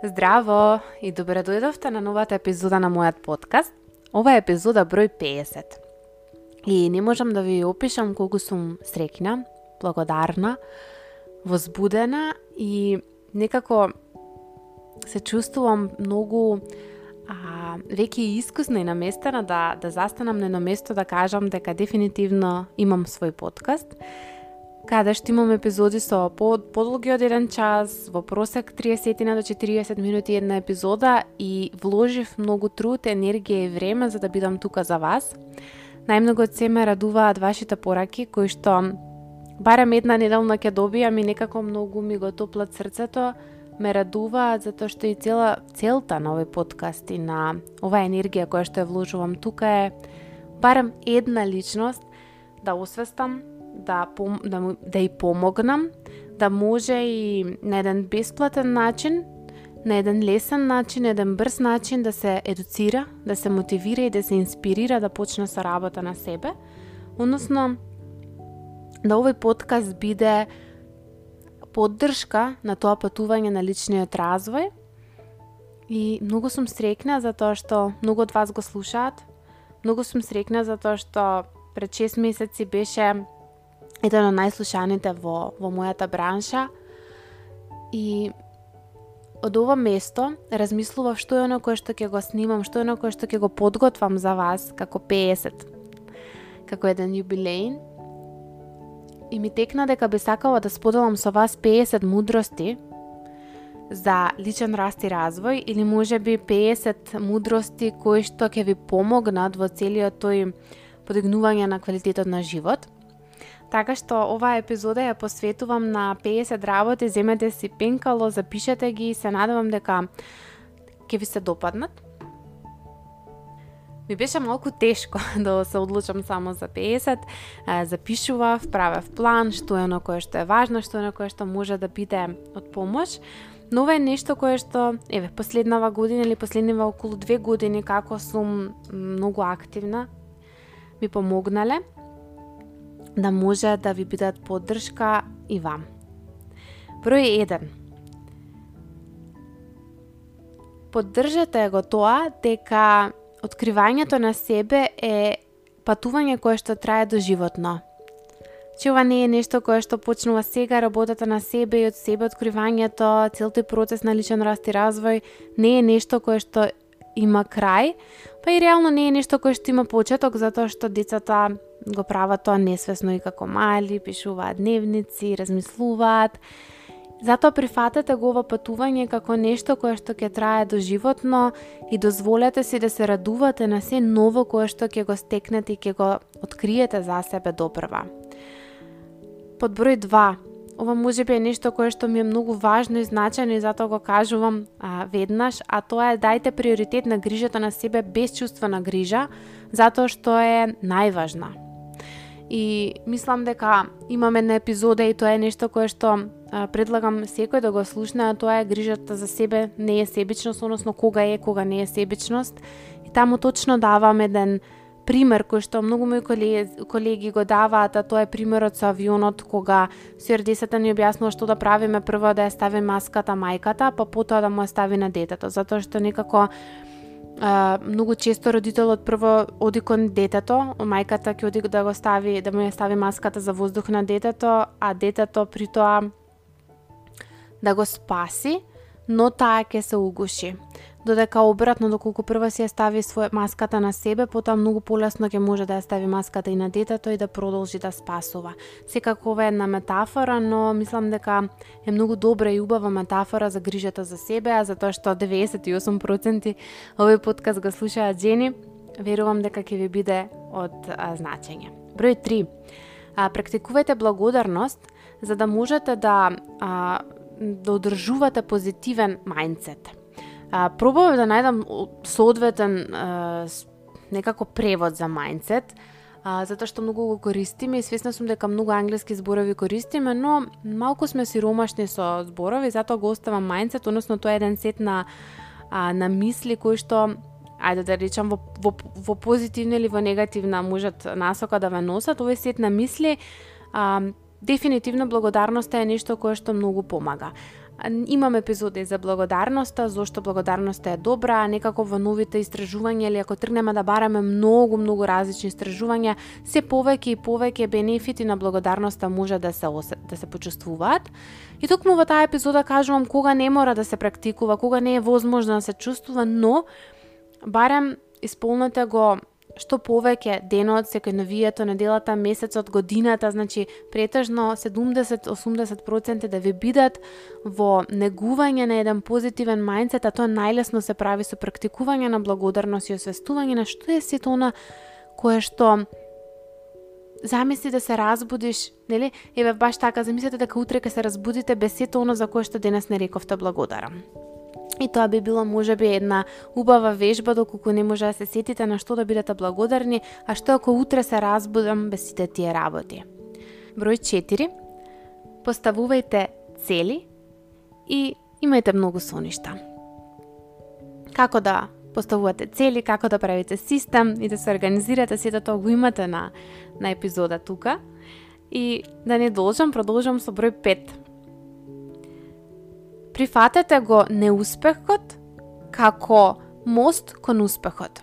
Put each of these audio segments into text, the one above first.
Здраво и добре дојдовте на новата епизода на мојот подкаст. Ова е епизода број 50. И не можам да ви опишам колку сум среќна, благодарна, возбудена и некако се чувствувам многу а, веќе искусна и наместена да, да застанам на едно место да кажам дека дефинитивно имам свој подкаст каде што имам епизоди со подолги од еден час, во просек 30 до 40 минути една епизода и вложив многу труд, енергија и време за да бидам тука за вас. Најмногу од се ме радуваат вашите пораки, кои што барем една неделна ќе добијам и некако многу ми го топлат срцето, ме радуваат затоа што и цела целта на овој подкаст и на оваа енергија која што ја вложувам тука е барем една личност да освестам да, да, да и помогнам, да може и на еден бесплатен начин, на еден лесен начин, еден брз начин да се едуцира, да се мотивира и да се инспирира да почне со работа на себе. Односно, да овој подкаст биде поддршка на тоа патување на личниот развој. И многу сум срекна за тоа што многу од вас го слушаат. Многу сум срекна за тоа што пред 6 месеци беше еден од најслушаните во, во мојата бранша и од ова место размислував што е оно кое што ќе го снимам, што е оно кое што ќе го подготвам за вас како 50, како еден јубилејн. И ми текна дека би сакала да споделам со вас 50 мудрости за личен раст и развој или може би 50 мудрости кои што ќе ви помогнат во целиот тој подигнување на квалитетот на живот – Така што оваа епизода ја посветувам на 50 работи, земете си пенкало, запишете ги и се надевам дека ќе ви се допаднат. Ми беше малку тешко да се одлучам само за 50. Запишував, правев план, што е на кое што е важно, што е на кое што може да биде од помош. Но ова е нешто кое што, еве, последнава година или последнива околу две години како сум многу активна, ми помогнале да може да ви бидат поддршка и вам. Број 1. Поддржете го тоа дека откривањето на себе е патување кое што трае до животно. Че ова не е нешто кое што почнува сега, работата на себе и од себе откривањето, цел тој процес на личен раст и развој не е нешто кое што има крај, па и реално не е нешто кое што има почеток, затоа што децата го прават тоа несвесно и како мали, пишуваат дневници, размислуваат. Затоа прифатете го ова патување како нешто кое што ќе трае до животно и дозволете си да се радувате на се ново кое што ќе го стекнете и ќе го откриете за себе допрва. Под број 2. Ова може би е нешто кое што ми е многу важно и значајно и затоа го кажувам а, веднаш, а тоа е дајте приоритет на грижата на себе без чувство на грижа, затоа што е најважна и мислам дека имаме една епизода и тоа е нешто кое што предлагам секој да го слушне, а тоа е грижата за себе не е себичност, односно кога е, кога не е себичност. И таму точно давам еден пример кој што многу мои колеги, колеги го даваат, а тоа е примерот со авионот кога стюардесата ни објаснува што да правиме прво да ја стави маската мајката, па потоа да му ја стави на детето, затоа што некако а, многу често родителот прво оди кон детето, мајката ќе оди да го стави, да му ја стави маската за воздух на детето, а детето при тоа да го спаси, но таа ќе се угуши додека обратно доколку прва си ја стави своја маската на себе, потоа многу полесно ќе може да ја стави маската и на детето и да продолжи да спасува. Секако ова е една метафора, но мислам дека е многу добра и убава метафора за грижата за себе, а затоа што 98% овој подкаст го слушаат жени, верувам дека ќе ви биде од а, значење. Број 3. А, практикувајте благодарност за да можете да а, да одржувате позитивен мајндсет а, пробував да најдам соодветен а, некако превод за mindset, а, затоа што многу го користиме и свесна сум дека многу англиски зборови користиме, но малку сме сиромашни со зборови, затоа го оставам mindset, односно тоа е еден сет на, а, на мисли кои што ајде да речам во, во, во позитивна или во негативна можат насока да ве носат, овој сет на мисли а, дефинитивно благодарноста е нешто кое што многу помага. Имам епизоди за благодарноста, зошто благодарноста е добра, некако во новите истражувања или ако тргнеме да бараме многу, многу различни истражувања, се повеќе и повеќе бенефити на благодарноста може да се да се почувствуваат. И токму во таа епизода кажувам кога не мора да се практикува, кога не е возможно да се чувствува, но барем исполнете го што повеќе денот, секојдневието, неделата, месецот, годината, значи претежно 70-80% да ви бидат во негување на еден позитивен мајндсет, а тоа најлесно се прави со практикување на благодарност и освестување на што е сето она кое што замисли да се разбудиш, нели? Еве баш така, замислете дека утре ќе се разбудите без сето оно за кое што денес не рековте благодарам. И тоа би било можеби една убава вежба доколку не може да се сетите на што да бидете благодарни, а што ако утре се разбудам без сите тие работи. Број 4. Поставувајте цели и имајте многу соништа. Како да поставувате цели, како да правите систем и да се организирате, сето тоа го имате на, на епизода тука. И да не должам, продолжам со број 5 Прифатете го неуспехот како мост кон успехот.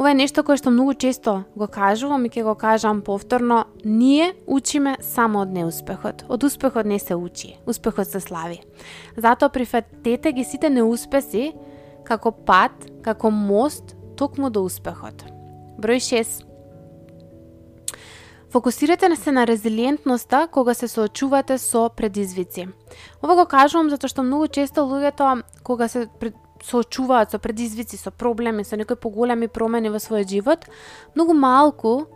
Ова е нешто кое што многу често го кажувам и ќе го кажам повторно, ние учиме само од неуспехот. Од успехот не се учи, успехот се слави. Затоа прифатете ги сите неуспеси како пат, како мост токму до успехот. Број 6. Фокусирате се на резилиентноста кога се соочувате со предизвици. Ова го кажувам затоа што многу често луѓето кога се соочуваат со предизвици, со проблеми, со некои поголеми промени во својот живот, многу малку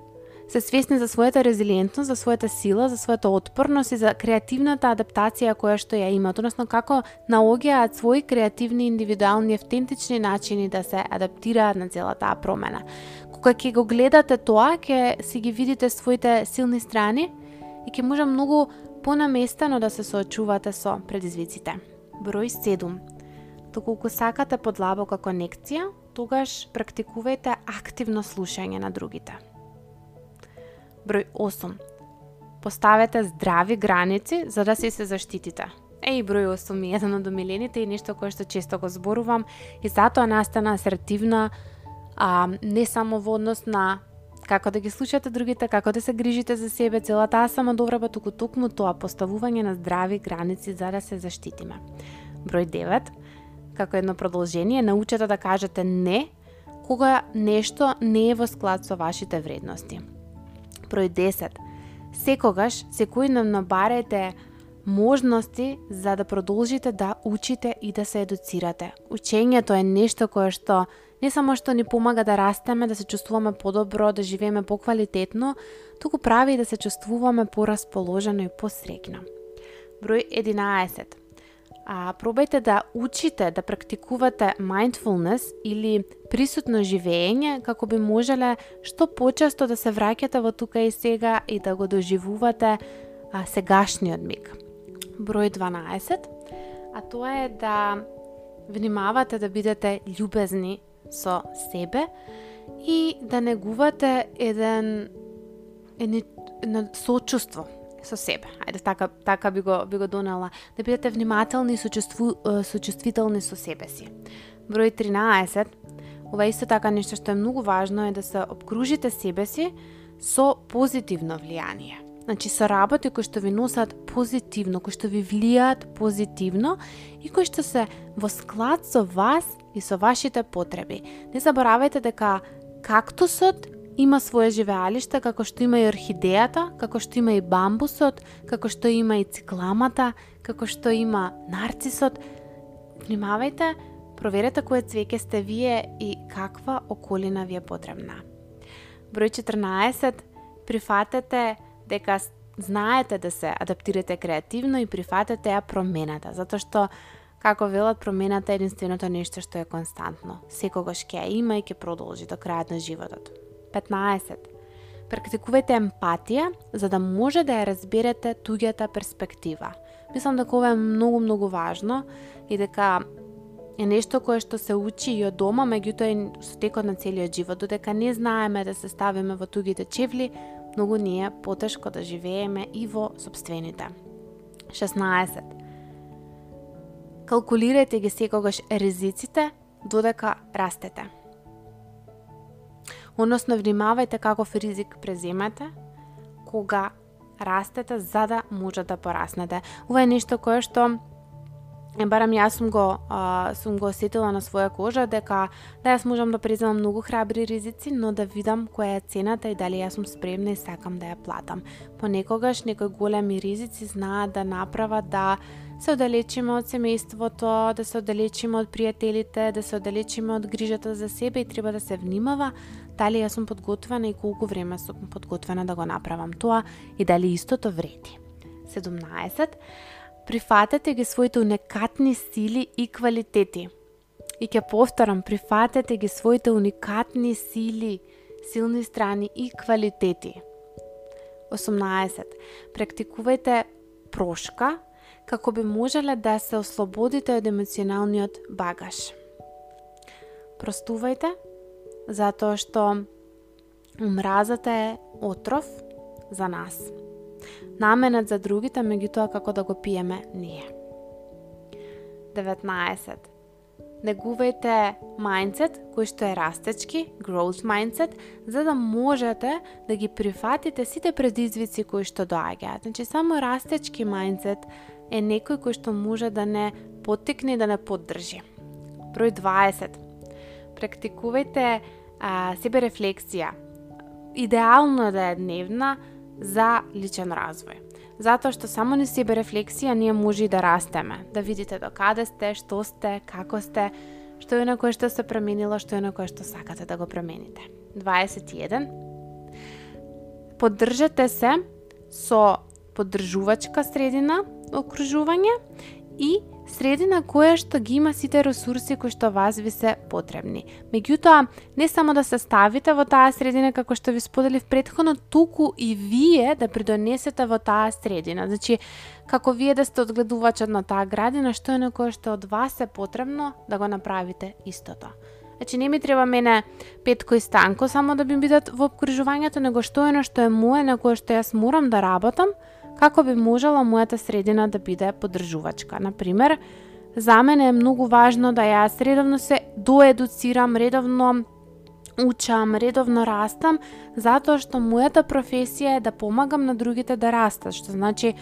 се свесни за својата резилиентност, за својата сила, за својата отпорност и за креативната адаптација која што ја имаат, односно како наоѓаат своји креативни, индивидуални, автентични начини да се адаптираат на целата промена кога ќе го гледате тоа, ќе си ги видите своите силни страни и ќе може многу понаместено да се соочувате со предизвиците. Број 7. Доколку сакате подлабока конекција, тогаш практикувајте активно слушање на другите. Број 8. Поставете здрави граници за да си се заштитите. Еј, број 8 е еден од омилените и нешто кое што често го зборувам и затоа настана асертивна а, не само во однос на како да ги слушате другите, како да се грижите за себе, целата е сама добра па туку токму тоа поставување на здрави граници за да се заштитиме. Број 9. Како едно продолжение, научете да кажете не кога нешто не е во склад со вашите вредности. Број 10. Секогаш, секојдневно барете можности за да продолжите да учите и да се едуцирате. Учењето е нешто кое што не само што ни помага да растеме, да се чувствуваме подобро, да живееме поквалитетно, туку прави и да се чувствуваме порасположено и посрекно. Број 11. А, пробајте да учите, да практикувате mindfulness или присутно живење, како би можеле што почесто да се враќате во тука и сега и да го доживувате а, сегашниот миг. Број 12. А тоа е да внимавате да бидете љубезни со себе и да негувате еден едно сочувство со себе. Ајде така така би го би го донела да бидете внимателни и сочувству, сочувствителни со себе си. Број 13. Ова исто така нешто што е многу важно е да се обкружите себе си со позитивно влијание. Значи со работи кои што ви носат позитивно, кои што ви влијаат позитивно и кои што се во склад со вас и со вашите потреби. Не заборавајте дека кактусот има свое живеалиште како што има и орхидејата, како што има и бамбусот, како што има и цикламата, како што има нарцисот. Внимавајте, проверете кое цвеќе сте вие и каква околина ви е потребна. Број 14. Прифатете дека знаете да се адаптирате креативно и прифатете ја промената, затоа што Како велат, промената е единственото нешто што е константно. Секогаш ќе ја има и ќе продолжи до крајот на животот. 15. Практикувајте емпатија за да може да ја разберете туѓата перспектива. Мислам дека ова е многу многу важно и дека е нешто кое што се учи и од дома, меѓутоа и со текот на целиот живот, додека не знаеме да се ставиме во тугите чевли, многу ни е потешко да живееме и во собствените. 16 Калкулирајте ги секогаш ризиците додека растете. Односно, внимавајте каков ризик преземате кога растете за да може да пораснете. Ова е нешто кое што е барам јас сум го а, сум го осетила на своја кожа дека да јас можам да преземам многу храбри ризици, но да видам која е цената и дали јас сум спремна и сакам да ја платам. Понекогаш некои големи ризици знаат да направат да се оддалечиме од семејството, да се оддалечиме од пријателите, да се оддалечиме од грижата за себе и треба да се внимава дали јас сум подготвена и колку време сум подготвена да го направам тоа и дали истото вреди. 17. Прифатете ги своите уникатни сили и квалитети. И ќе повторам, прифатете ги своите уникатни сили, силни страни и квалитети. 18. Практикувајте прошка како би можеле да се ослободите од емоционалниот багаж. Простувајте затоа што омразата е отров за нас. Наменет за другите, меѓутоа како да го пиеме ние. 19. Негувајте мајндсет кој што е растечки, growth mindset, за да можете да ги прифатите сите предизвици кои што доаѓаат. Значи само растечки мајндсет е некој кој што може да не поттикне и да не поддржи. Број 20 практикувајте а, себе рефлексија. Идеално е да е дневна за личен развој. Затоа што само ни себе рефлексија ние може и да растеме, да видите до каде сте, што сте, како сте, што е на кое што се променило, што е на кое што сакате да го промените. 21. Поддржете се со поддржувачка средина окружување и средина која што ги има сите ресурси кои што вас ви се потребни. Меѓутоа, не само да се ставите во таа средина како што ви споделив предходно, туку и вие да придонесете во таа средина. Значи, како вие да сте одгледувачот на таа градина, што е на што од вас е потребно да го направите истото. Значи не ми треба мене Петко и Станко само да би бидат во обкружувањето, него што е на што е мое, на кое што јас морам да работам, како би можела мојата средина да биде поддржувачка. Например, за мене е многу важно да јас редовно се доедуцирам, редовно учам, редовно растам, затоа што мојата професија е да помагам на другите да растат, што значи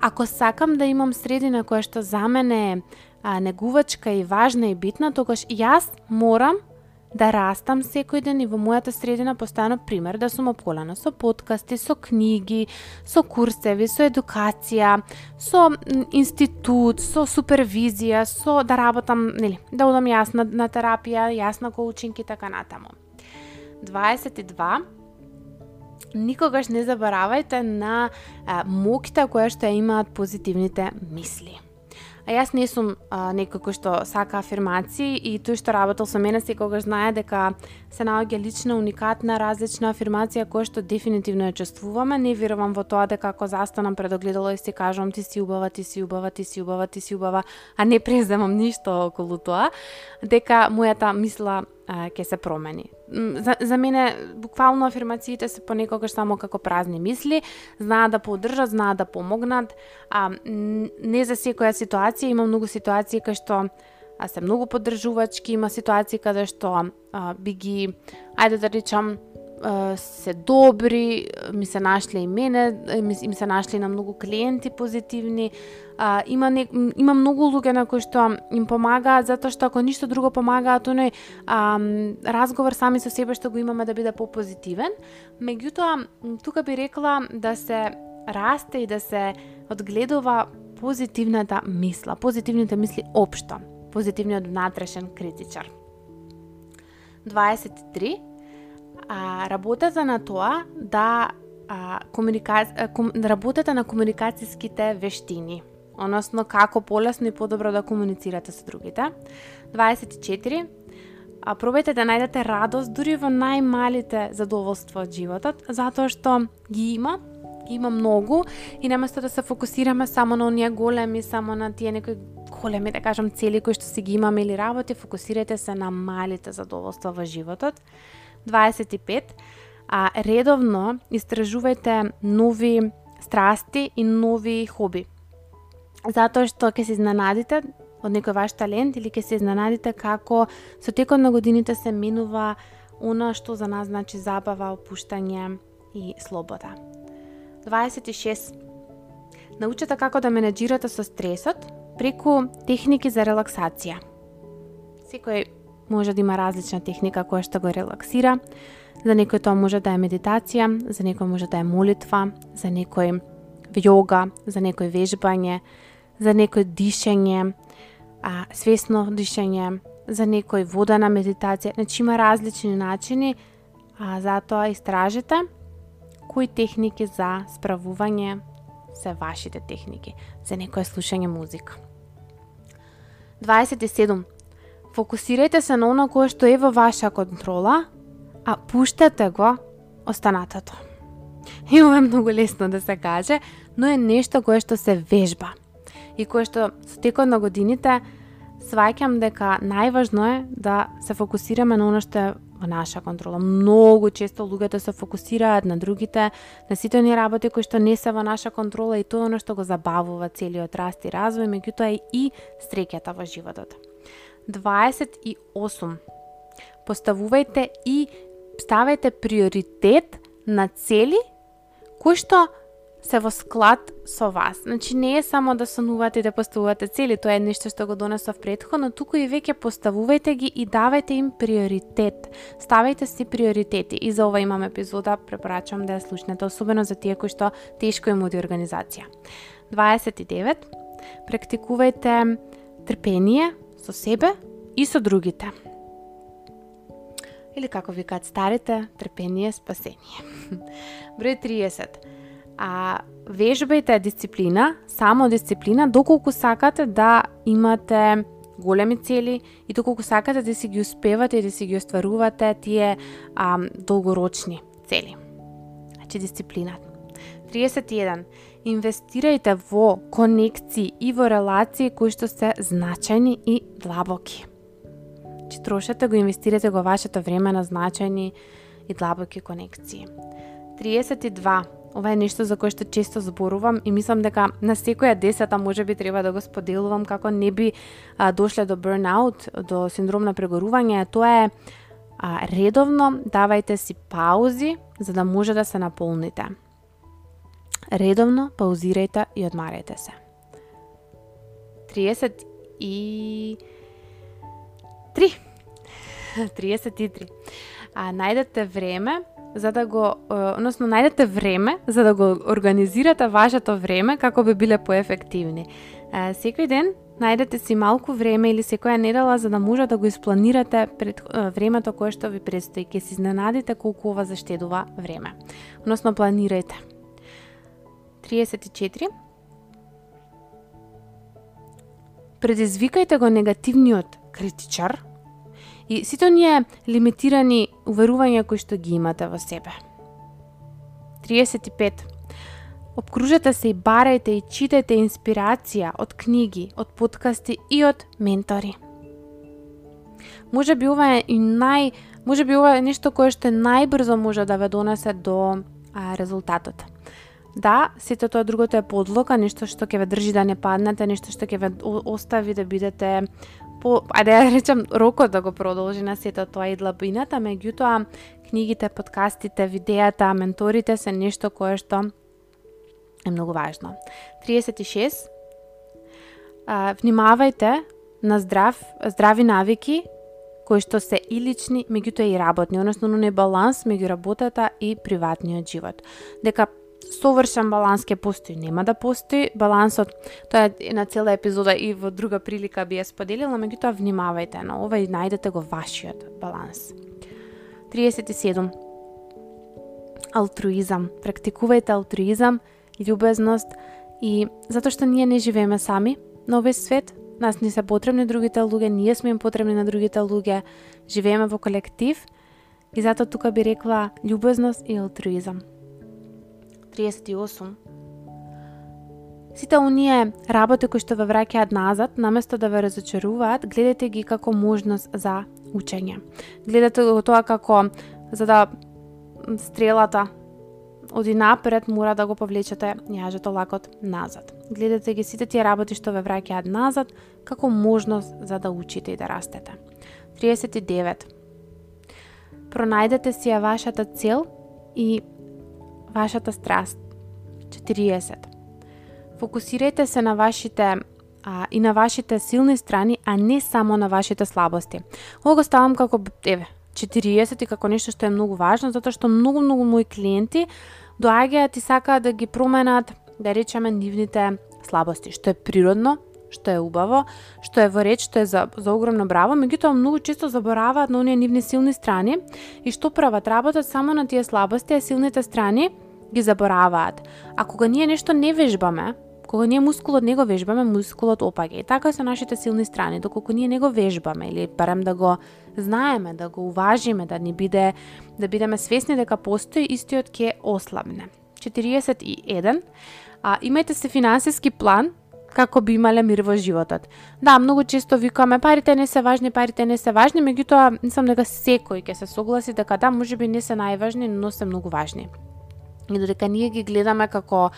ако сакам да имам средина која што за мене е негувачка и важна и битна, тогаш јас морам да растам секој ден и во мојата средина постојано пример да сум обколена со подкасти, со книги, со курсеви, со едукација, со институт, со супервизија, со да работам, нели, да одам јас на, на терапија, јас на коучинг и така натаму. 22 Никогаш не заборавајте на а, моките која што имаат позитивните мисли. А јас не сум а, некој кој што сака афирмации и тој што работел со мене секогаш знае дека се наоѓа лична, уникатна, различна афирмација која што дефинитивно ја чувствуваме. Не верувам во тоа дека ако застанам пред огледало и си кажувам ти си убава, ти си убава, ти си убава, ти си убава, а не преземам ништо околу тоа, дека мојата мисла ќе се промени. За, за мене, буквално афирмациите се понекогаш само како празни мисли, знаат да поддржат, знаат да помогнат, а не за секоја ситуација, има многу ситуации кај што а се многу поддржувачки, има ситуации каде што а, би ги, ајде да речам, се добри, ми се нашли и мене, ми, ми се нашли на многу клиенти позитивни. А, има, не, има многу луѓе на кои што им помагаат, затоа што ако ништо друго помагаат, оној а, разговор сами со себе што го имаме да биде попозитивен. Меѓутоа, тука би рекла да се расте и да се одгледува позитивната мисла, позитивните мисли општо, позитивниот внатрешен критичар. 23 а, работата на тоа да а, комуника... ком... работата на комуникацијските вештини, односно како полесно и подобро да комуницирате со другите. 24. А, пробајте да најдете радост дури во најмалите задоволства од животот, затоа што ги има, ги има многу и наместо да се фокусираме само на оние големи, само на тие некои големи, да кажам, цели кои што си ги имаме или работи, фокусирате се на малите задоволства во животот. 25, а редовно истражувајте нови страсти и нови хоби. Затоа што ќе се изненадите од некој ваш талент или ќе се изненадите како со текот на годините се минува она што за нас значи забава, опуштање и слобода. 26. Научете како да менеджирате со стресот преку техники за релаксација. Секој може да има различна техника која што го релаксира. За некој тоа може да е медитација, за некој може да е молитва, за некој йога, за некој вежбање, за некој дишење, а, свесно дишење, за некој вода на медитација. Значи има различни начини, а затоа истражете кои техники за справување се вашите техники. За некое слушање музика. 27. Фокусирајте се на оно кое што е во ваша контрола, а пуштете го останатото. И ова е многу лесно да се каже, но е нешто кое што се вежба. И кое што со текот на годините сваќам дека најважно е да се фокусираме на оно што е во наша контрола. Многу често луѓето се фокусираат на другите, на сите оние работи кои што не се во наша контрола и тоа е оно што го забавува целиот раст и развој, меѓутоа и среќата во животот. 28. Поставувајте и ставајте приоритет на цели кои што се во склад со вас. Значи не е само да сонувате и да поставувате цели, тоа е нешто што го донесов претходно, туку и веќе поставувајте ги и давајте им приоритет. Ставајте си приоритети. И за ова имам епизода, препорачувам да ја слушнете, особено за тие кои што тешко им оди организација. 29. Практикувајте трпение со себе и со другите. Или како викаат старите, трпение спасение. Број 30 а, вежбајте дисциплина, само дисциплина, доколку сакате да имате големи цели и доколку сакате да си ги успевате и да си ги остварувате тие а, долгорочни цели. Значи дисциплина. 31. Инвестирајте во конекции и во релации кои што се значајни и длабоки. Значи трошете го, инвестирате го вашето време на значајни и длабоки конекции. 32 Ова е нешто за кое што често зборувам и мислам дека на секоја десета може би треба да го споделувам како не би а, дошле до burnout, до синдром на прегорување, тоа е а, редовно давајте си паузи за да може да се наполните. Редовно паузирајте и одмарајте се. 30 и 3. 33. А, најдете време за да го, односно најдете време за да го организирате вашето време како би биле поефективни. Секој ден најдете си малку време или секоја недела за да може да го испланирате пред времето кое што ви предстои. Ке се изненадите колку ова заштедува време. Односно планирајте. 34. Предизвикајте го негативниот критичар и сите оние лимитирани уверувања кои што ги имате во себе. 35. Обкружете се и барајте и читајте инспирација од книги, од подкасти и од ментори. Може би ова е и нај, може би ова е нешто кое што најбрзо може да ве донесе до а, резултатот. Да, сите тоа другото е подлога, нешто што ќе ве држи да не паднете, нешто што ќе ве остави да бидете по, ајде да речам, рокот да го продолжи на сето тоа и длабината, меѓутоа книгите, подкастите, видеата, менторите се нешто кое што е многу важно. 36. А, внимавајте на здрав, здрави навики кои што се и лични, меѓутоа и работни, односно не баланс меѓу работата и приватниот живот. Дека совршен баланс ќе постои, нема да постои. Балансот, тоа е на цела епизода и во друга прилика би ја споделила, меѓутоа внимавајте на ова и најдете го вашиот баланс. 37. Алтруизам. Практикувајте алтруизам, љубезност и затоа што ние не живееме сами на овој свет, нас не се потребни другите луѓе, ние сме им потребни на другите луѓе, живееме во колектив и затоа тука би рекла љубезност и алтруизам. 38. Сите оние работи кои што ве враќаат назад, наместо да ве разочаруваат, гледате ги како можност за учење. Гледате го тоа како за да стрелата оди напред, мора да го повлечете јажето лакот назад. Гледате ги сите тие работи што ве враќаат назад како можност за да учите и да растете. 39. Пронајдете си ја вашата цел и вашата страст. 40. Фокусирајте се на вашите а, и на вашите силни страни, а не само на вашите слабости. Ова го ставам како, еве, 40 и како нешто што е многу важно, затоа што многу, многу мои клиенти доаѓаат и сакаат да ги променат, да речеме, нивните слабости, што е природно, што е убаво, што е во реч, што е за, за огромно браво, меѓутоа многу често забораваат на оние нивни силни страни и што прават, работат само на тие слабости, а силните страни ги забораваат. А кога ние нешто не вежбаме, Кога ние мускулот не го вежбаме, мускулот опаѓа. И така со нашите силни страни, доколку ние не го вежбаме или барем да го знаеме, да го уважиме, да ни биде да бидеме свесни дека постои, истиот ќе ослабне. 41. А, имајте се финансиски план како би имале мир во животот. Да, многу често викаме парите не се важни, парите не се важни, меѓутоа мислам дека секој ќе се согласи дека да, можеби не се најважни, но се многу важни. И додека ние ги гледаме како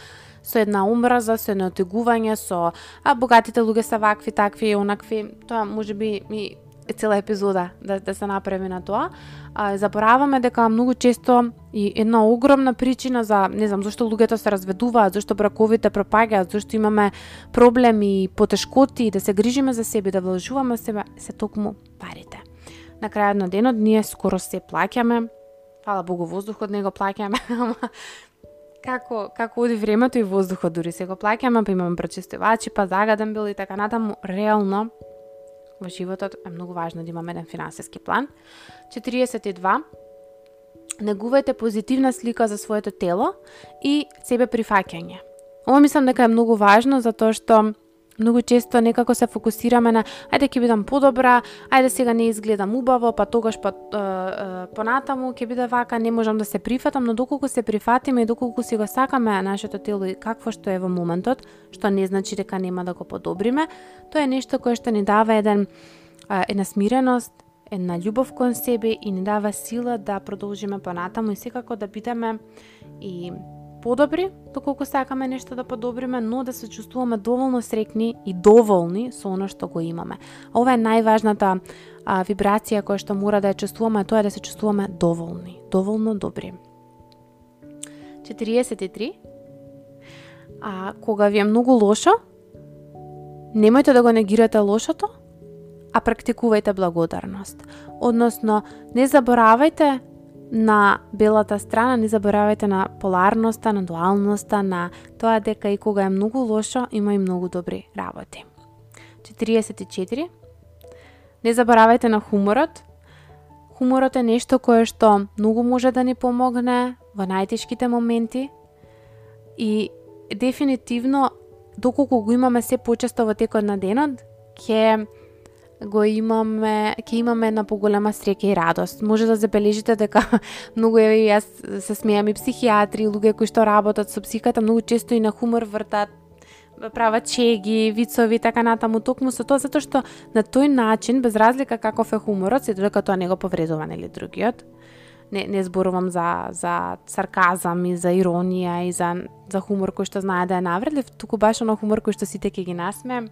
со една омраза, со едно отегување, со а богатите луѓе се вакви, такви и онакви, тоа можеби ми цела епизода да, да се направи на тоа. А, забораваме дека многу често и една огромна причина за, не знам, зошто луѓето се разведуваат, зошто браковите пропаѓаат, зошто имаме проблеми и потешкоти, да се грижиме за себе, да вложуваме себе, се токму парите. На крајот на денот ние скоро се плаќаме, фала Богу воздухот не го плаќаме, ама како како оди времето и воздухот дури се го плаќаме, па имаме прочистувачи, па загаден бил и така натаму, реално во животот е многу важно да имаме еден финансиски план. 42 негувајте позитивна слика за своето тело и себе прифаќање. Ова мислам дека е многу важно затоа што многу често некако се фокусираме на ајде ќе бидам подобра, ајде сега не изгледам убаво, па тогаш па понатаму ќе биде вака, не можам да се прифатам, но доколку се прифатиме и доколку си го сакаме нашето тело и какво што е во моментот, што не значи дека нема да го подобриме, тоа е нешто кое што ни дава еден една смиреност, една љубов кон себе и ни дава сила да продолжиме понатаму и секако да бидеме и подобри, доколку сакаме нешто да подобриме, но да се чувствуваме доволно срекни и доволни со оно што го имаме. Ова е најважната а, вибрација која што мора да ја чувствуваме, тоа е да се чувствуваме доволни, доволно добри. 43. А кога ви е многу лошо, немојте да го негирате лошото, а практикувајте благодарност. Односно, не заборавајте на белата страна, не заборавајте на поларноста, на дуалноста, на тоа дека и кога е многу лошо, има и многу добри работи. 44. Не заборавајте на хуморот. Хуморот е нешто кое што многу може да ни помогне во најтешките моменти и дефинитивно доколку го имаме се почесто во текот на денот, ќе го имаме, ќе имаме на поголема среќа и радост. Може да забележите дека многу е јас се смеам и психијатри, луѓе кои што работат со психиката, многу често и на хумор вртат прават чеги, вицови така натаму токму со тоа затоа што на тој начин без разлика каков е хуморот, се додека тоа не го повредува нели другиот. Не не зборувам за за сарказам и за иронија и за за хумор кој што знае да е навредлив, туку баш оно хумор кој што сите ќе ги насме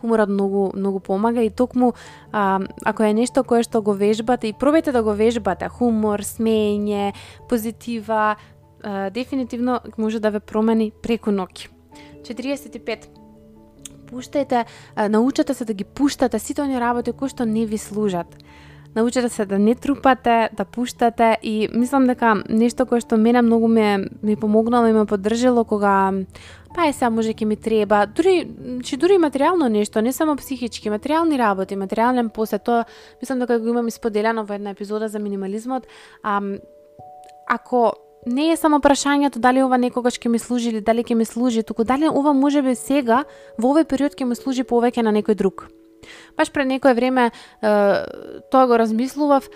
хуморот многу многу помага и токму а, ако е нешто кое што го вежбате и пробајте да го вежбате, хумор, смеење, позитива, а, дефинитивно може да ве промени преку ноќ. 45 пуштајте, научете се да ги пуштате сите оние работи кои што не ви служат. Научете се да не трупате, да пуштате и мислам дека нешто кое што мене многу ме ми помогнало и ме поддржило кога па е сега може ќе ми треба, дури, че дури материјално нешто, не само психички, материјални работи, материјален посет, тоа мислам дека го имам исподелено во една епизода за минимализмот, а, ако не е само прашањето дали ова некогаш ќе ми служи или дали ќе ми служи, туку дали ова може би сега во овој период ќе ми служи повеќе на некој друг. Баш пред некое време тоа го размислував,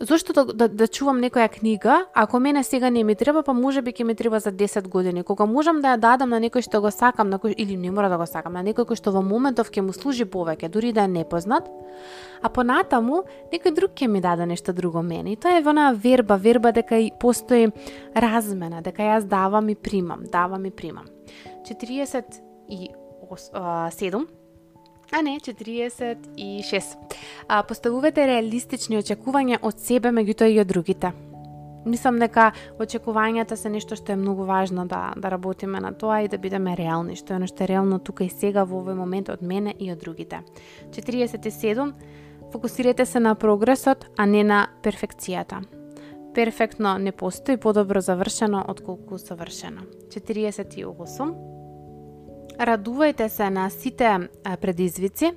зошто да, да, да чувам некоја книга, ако мене сега не ми треба, па може би ќе ми треба за 10 години, кога можам да ја дадам на некој што го сакам, на кој, или не мора да го сакам, на некој кој што во моментов ќе му служи повеќе, дури да е непознат, а понатаму некој друг ќе ми даде нешто друго мене. И тоа е вона верба, верба дека и постои размена, дека јас давам и примам, давам и примам. 47 а не 46. А, поставувате реалистични очекувања од себе, меѓутоа и од другите. Мислам дека очекувањата се нешто што е многу важно да, да работиме на тоа и да бидеме реални, што е нешто реално тука и сега во овој момент од мене и од другите. 47. Фокусирате се на прогресот, а не на перфекцијата. Перфектно не постои подобро завршено отколку совршено. 48 Радувајте се на сите предизвици,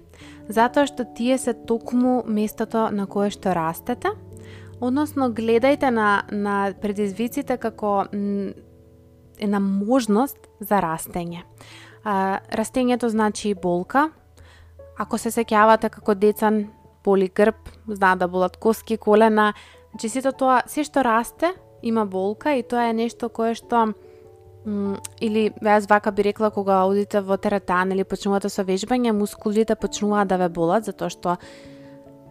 затоа што тие се токму местото на кое што растете, односно гледајте на, на предизвиците како една можност за растење. А, растењето значи болка. Ако се сеќавате како деца боли грб, знаа да болат коски, колена, значи сето тоа, се што расте, има болка и тоа е нешто кое што или јас вака би рекла кога одите во теретан или почнувате со вежбање, мускулите почнуваат да ве болат затоа што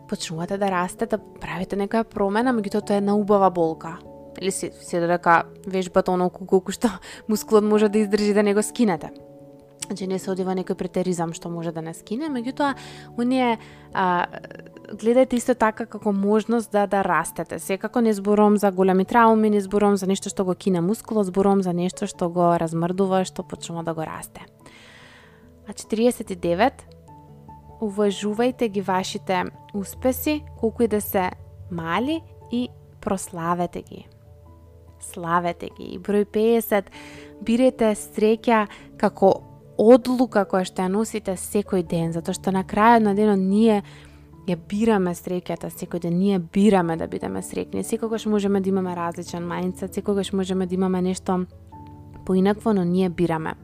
почнувате да растете, да правите некоја промена, меѓутоа тоа е на убава болка. Или се, се додека вежбата оноку колку што мускулот може да издржи да не го скинете. Значи не се одива некој претеризам што може да не скине, меѓутоа оние а, гледајте исто така како можност да да растете. Секако не зборувам за големи трауми, не зборувам за нешто што го кине мускулот, зборувам за нешто што го размрдува, што почнува да го расте. Значи, а 49 уважувајте ги вашите успеси, колку и да се мали и прославете ги. Славете ги. И број 50 бирете среќа како одлука која што ја носите секој ден, затоа што на крајот на денот ние ја бираме среќата секој ден, ние бираме да бидеме среќни. Секогаш можеме да имаме различен мајндсет, секогаш можеме да имаме нешто поинакво, но ние бираме.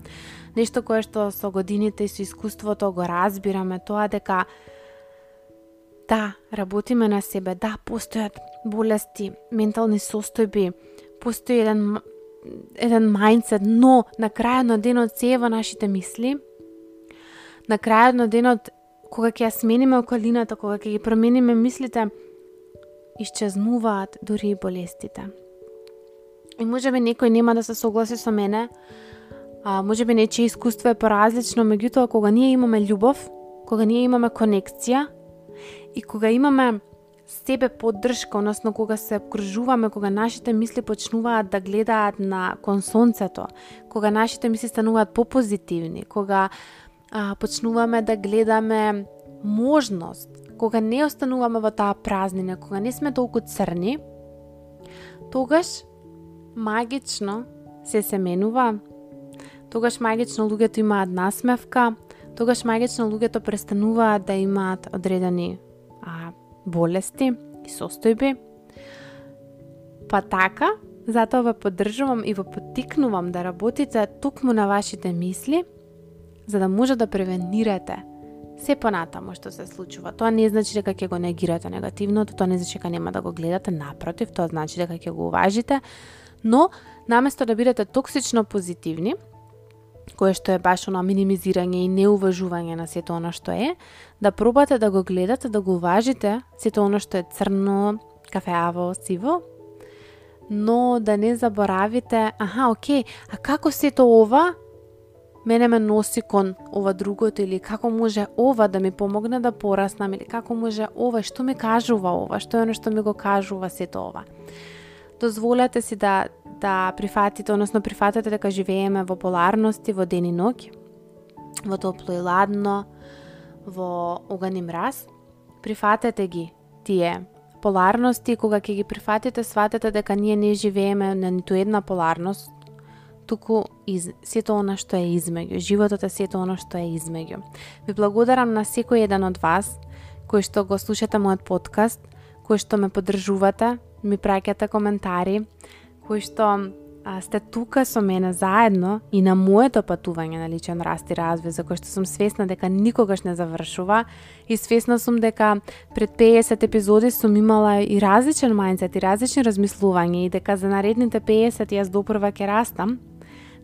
Нешто кое што со годините и со искуството го разбираме, тоа дека да, работиме на себе, да, постојат болести, ментални состојби, постои еден еден мајндсет, но на крајот на денот се е во нашите мисли. На крајот на денот кога ќе ја смениме околината, кога ќе ги промениме мислите, исчезнуваат дури и болестите. И може би некој нема да се согласи со мене, а, може би нечие искуство е поразлично, меѓутоа кога ние имаме љубов, кога ние имаме конекција и кога имаме себе поддршка, односно кога се обкружуваме, кога нашите мисли почнуваат да гледаат на кон сонцето, кога нашите мисли стануваат попозитивни, кога а, почнуваме да гледаме можност, кога не остануваме во таа празнина, кога не сме толку црни, тогаш магично се се менува, тогаш магично луѓето имаат насмевка, тогаш магично луѓето престануваат да имаат одредени а, болести и состојби. Па така, затоа ве поддржувам и ве потикнувам да работите токму на вашите мисли, за да може да превенирате се понатамо што се случува. Тоа не значи дека ќе го негирате негативното, тоа не значи дека нема да го гледате, напротив, тоа значи дека ќе го уважите, но наместо да бидете токсично позитивни, кое што е баш оно минимизирање и неуважување на сето оно што е, да пробате да го гледате, да го уважите сето оно што е црно, кафеаво, сиво, но да не заборавите, аха, окей, а како сето ова мене ме носи кон ова другото или како може ова да ми помогне да пораснам или како може ова, што ми кажува ова, што е оно што ми го кажува сето ова. Дозволете си да да прифатите, односно прифатете дека живееме во поларности во ден и ноќ, во топло и ладно, во оган и мраз. Прифатете ги тие поларности, кога ќе ги прифатите, сватете дека ние не живееме на ниту една поларност, туку из, сето она што е измеѓу. Животот е сето она што е измеѓу. Ви благодарам на секој еден од вас кој што го слушате мојот подкаст, кој што ме поддржувате, ми праќате коментари, кои што а, сте тука со мене заедно и на моето патување на личен раст и развој, за кој што сум свесна дека никогаш не завршува и свесна сум дека пред 50 епизоди сум имала и различен мајндсет и различни размислувања и дека за наредните 50 јас допрва ќе растам.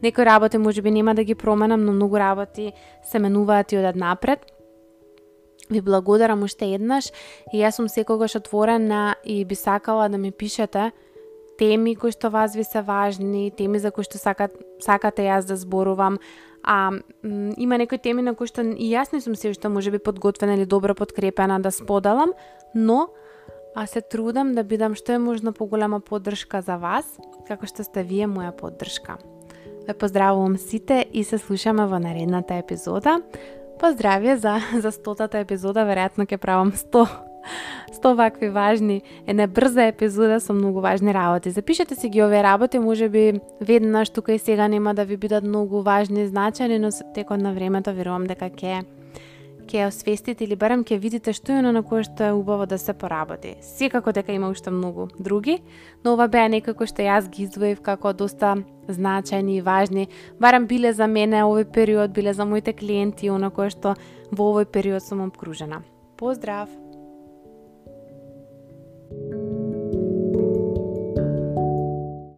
Некои работи може би нема да ги променам, но многу работи се менуваат и одат напред. Ви благодарам уште еднаш и јас сум секогаш отворена и би сакала да ми пишете теми кои што вас ви се важни, теми за кои што сакат, сакате јас да зборувам, а м, има некои теми на кои што и јас не сум се може би подготвена или добро подкрепена да споделам, но а се трудам да бидам што е можно поголема поддршка за вас, како што сте вие моја поддршка. Ве поздравувам сите и се слушаме во наредната епизода. Поздравје за, за стотата епизода, веројатно ќе правам 100 сто вакви важни, една брза епизода со многу важни работи. Запишете си ги овие работи, може би веднаш тука и сега нема да ви бидат многу важни и значајни, но текот на времето верувам дека ќе ќе освестите или барем ќе видите што е на кое што е убаво да се поработи. Секако дека има уште многу други, но ова беа некако што јас ги издвоив како доста значајни и важни, барем биле за мене овој период, биле за моите клиенти, оно кое што во овој период сум обкружена. Поздрав! you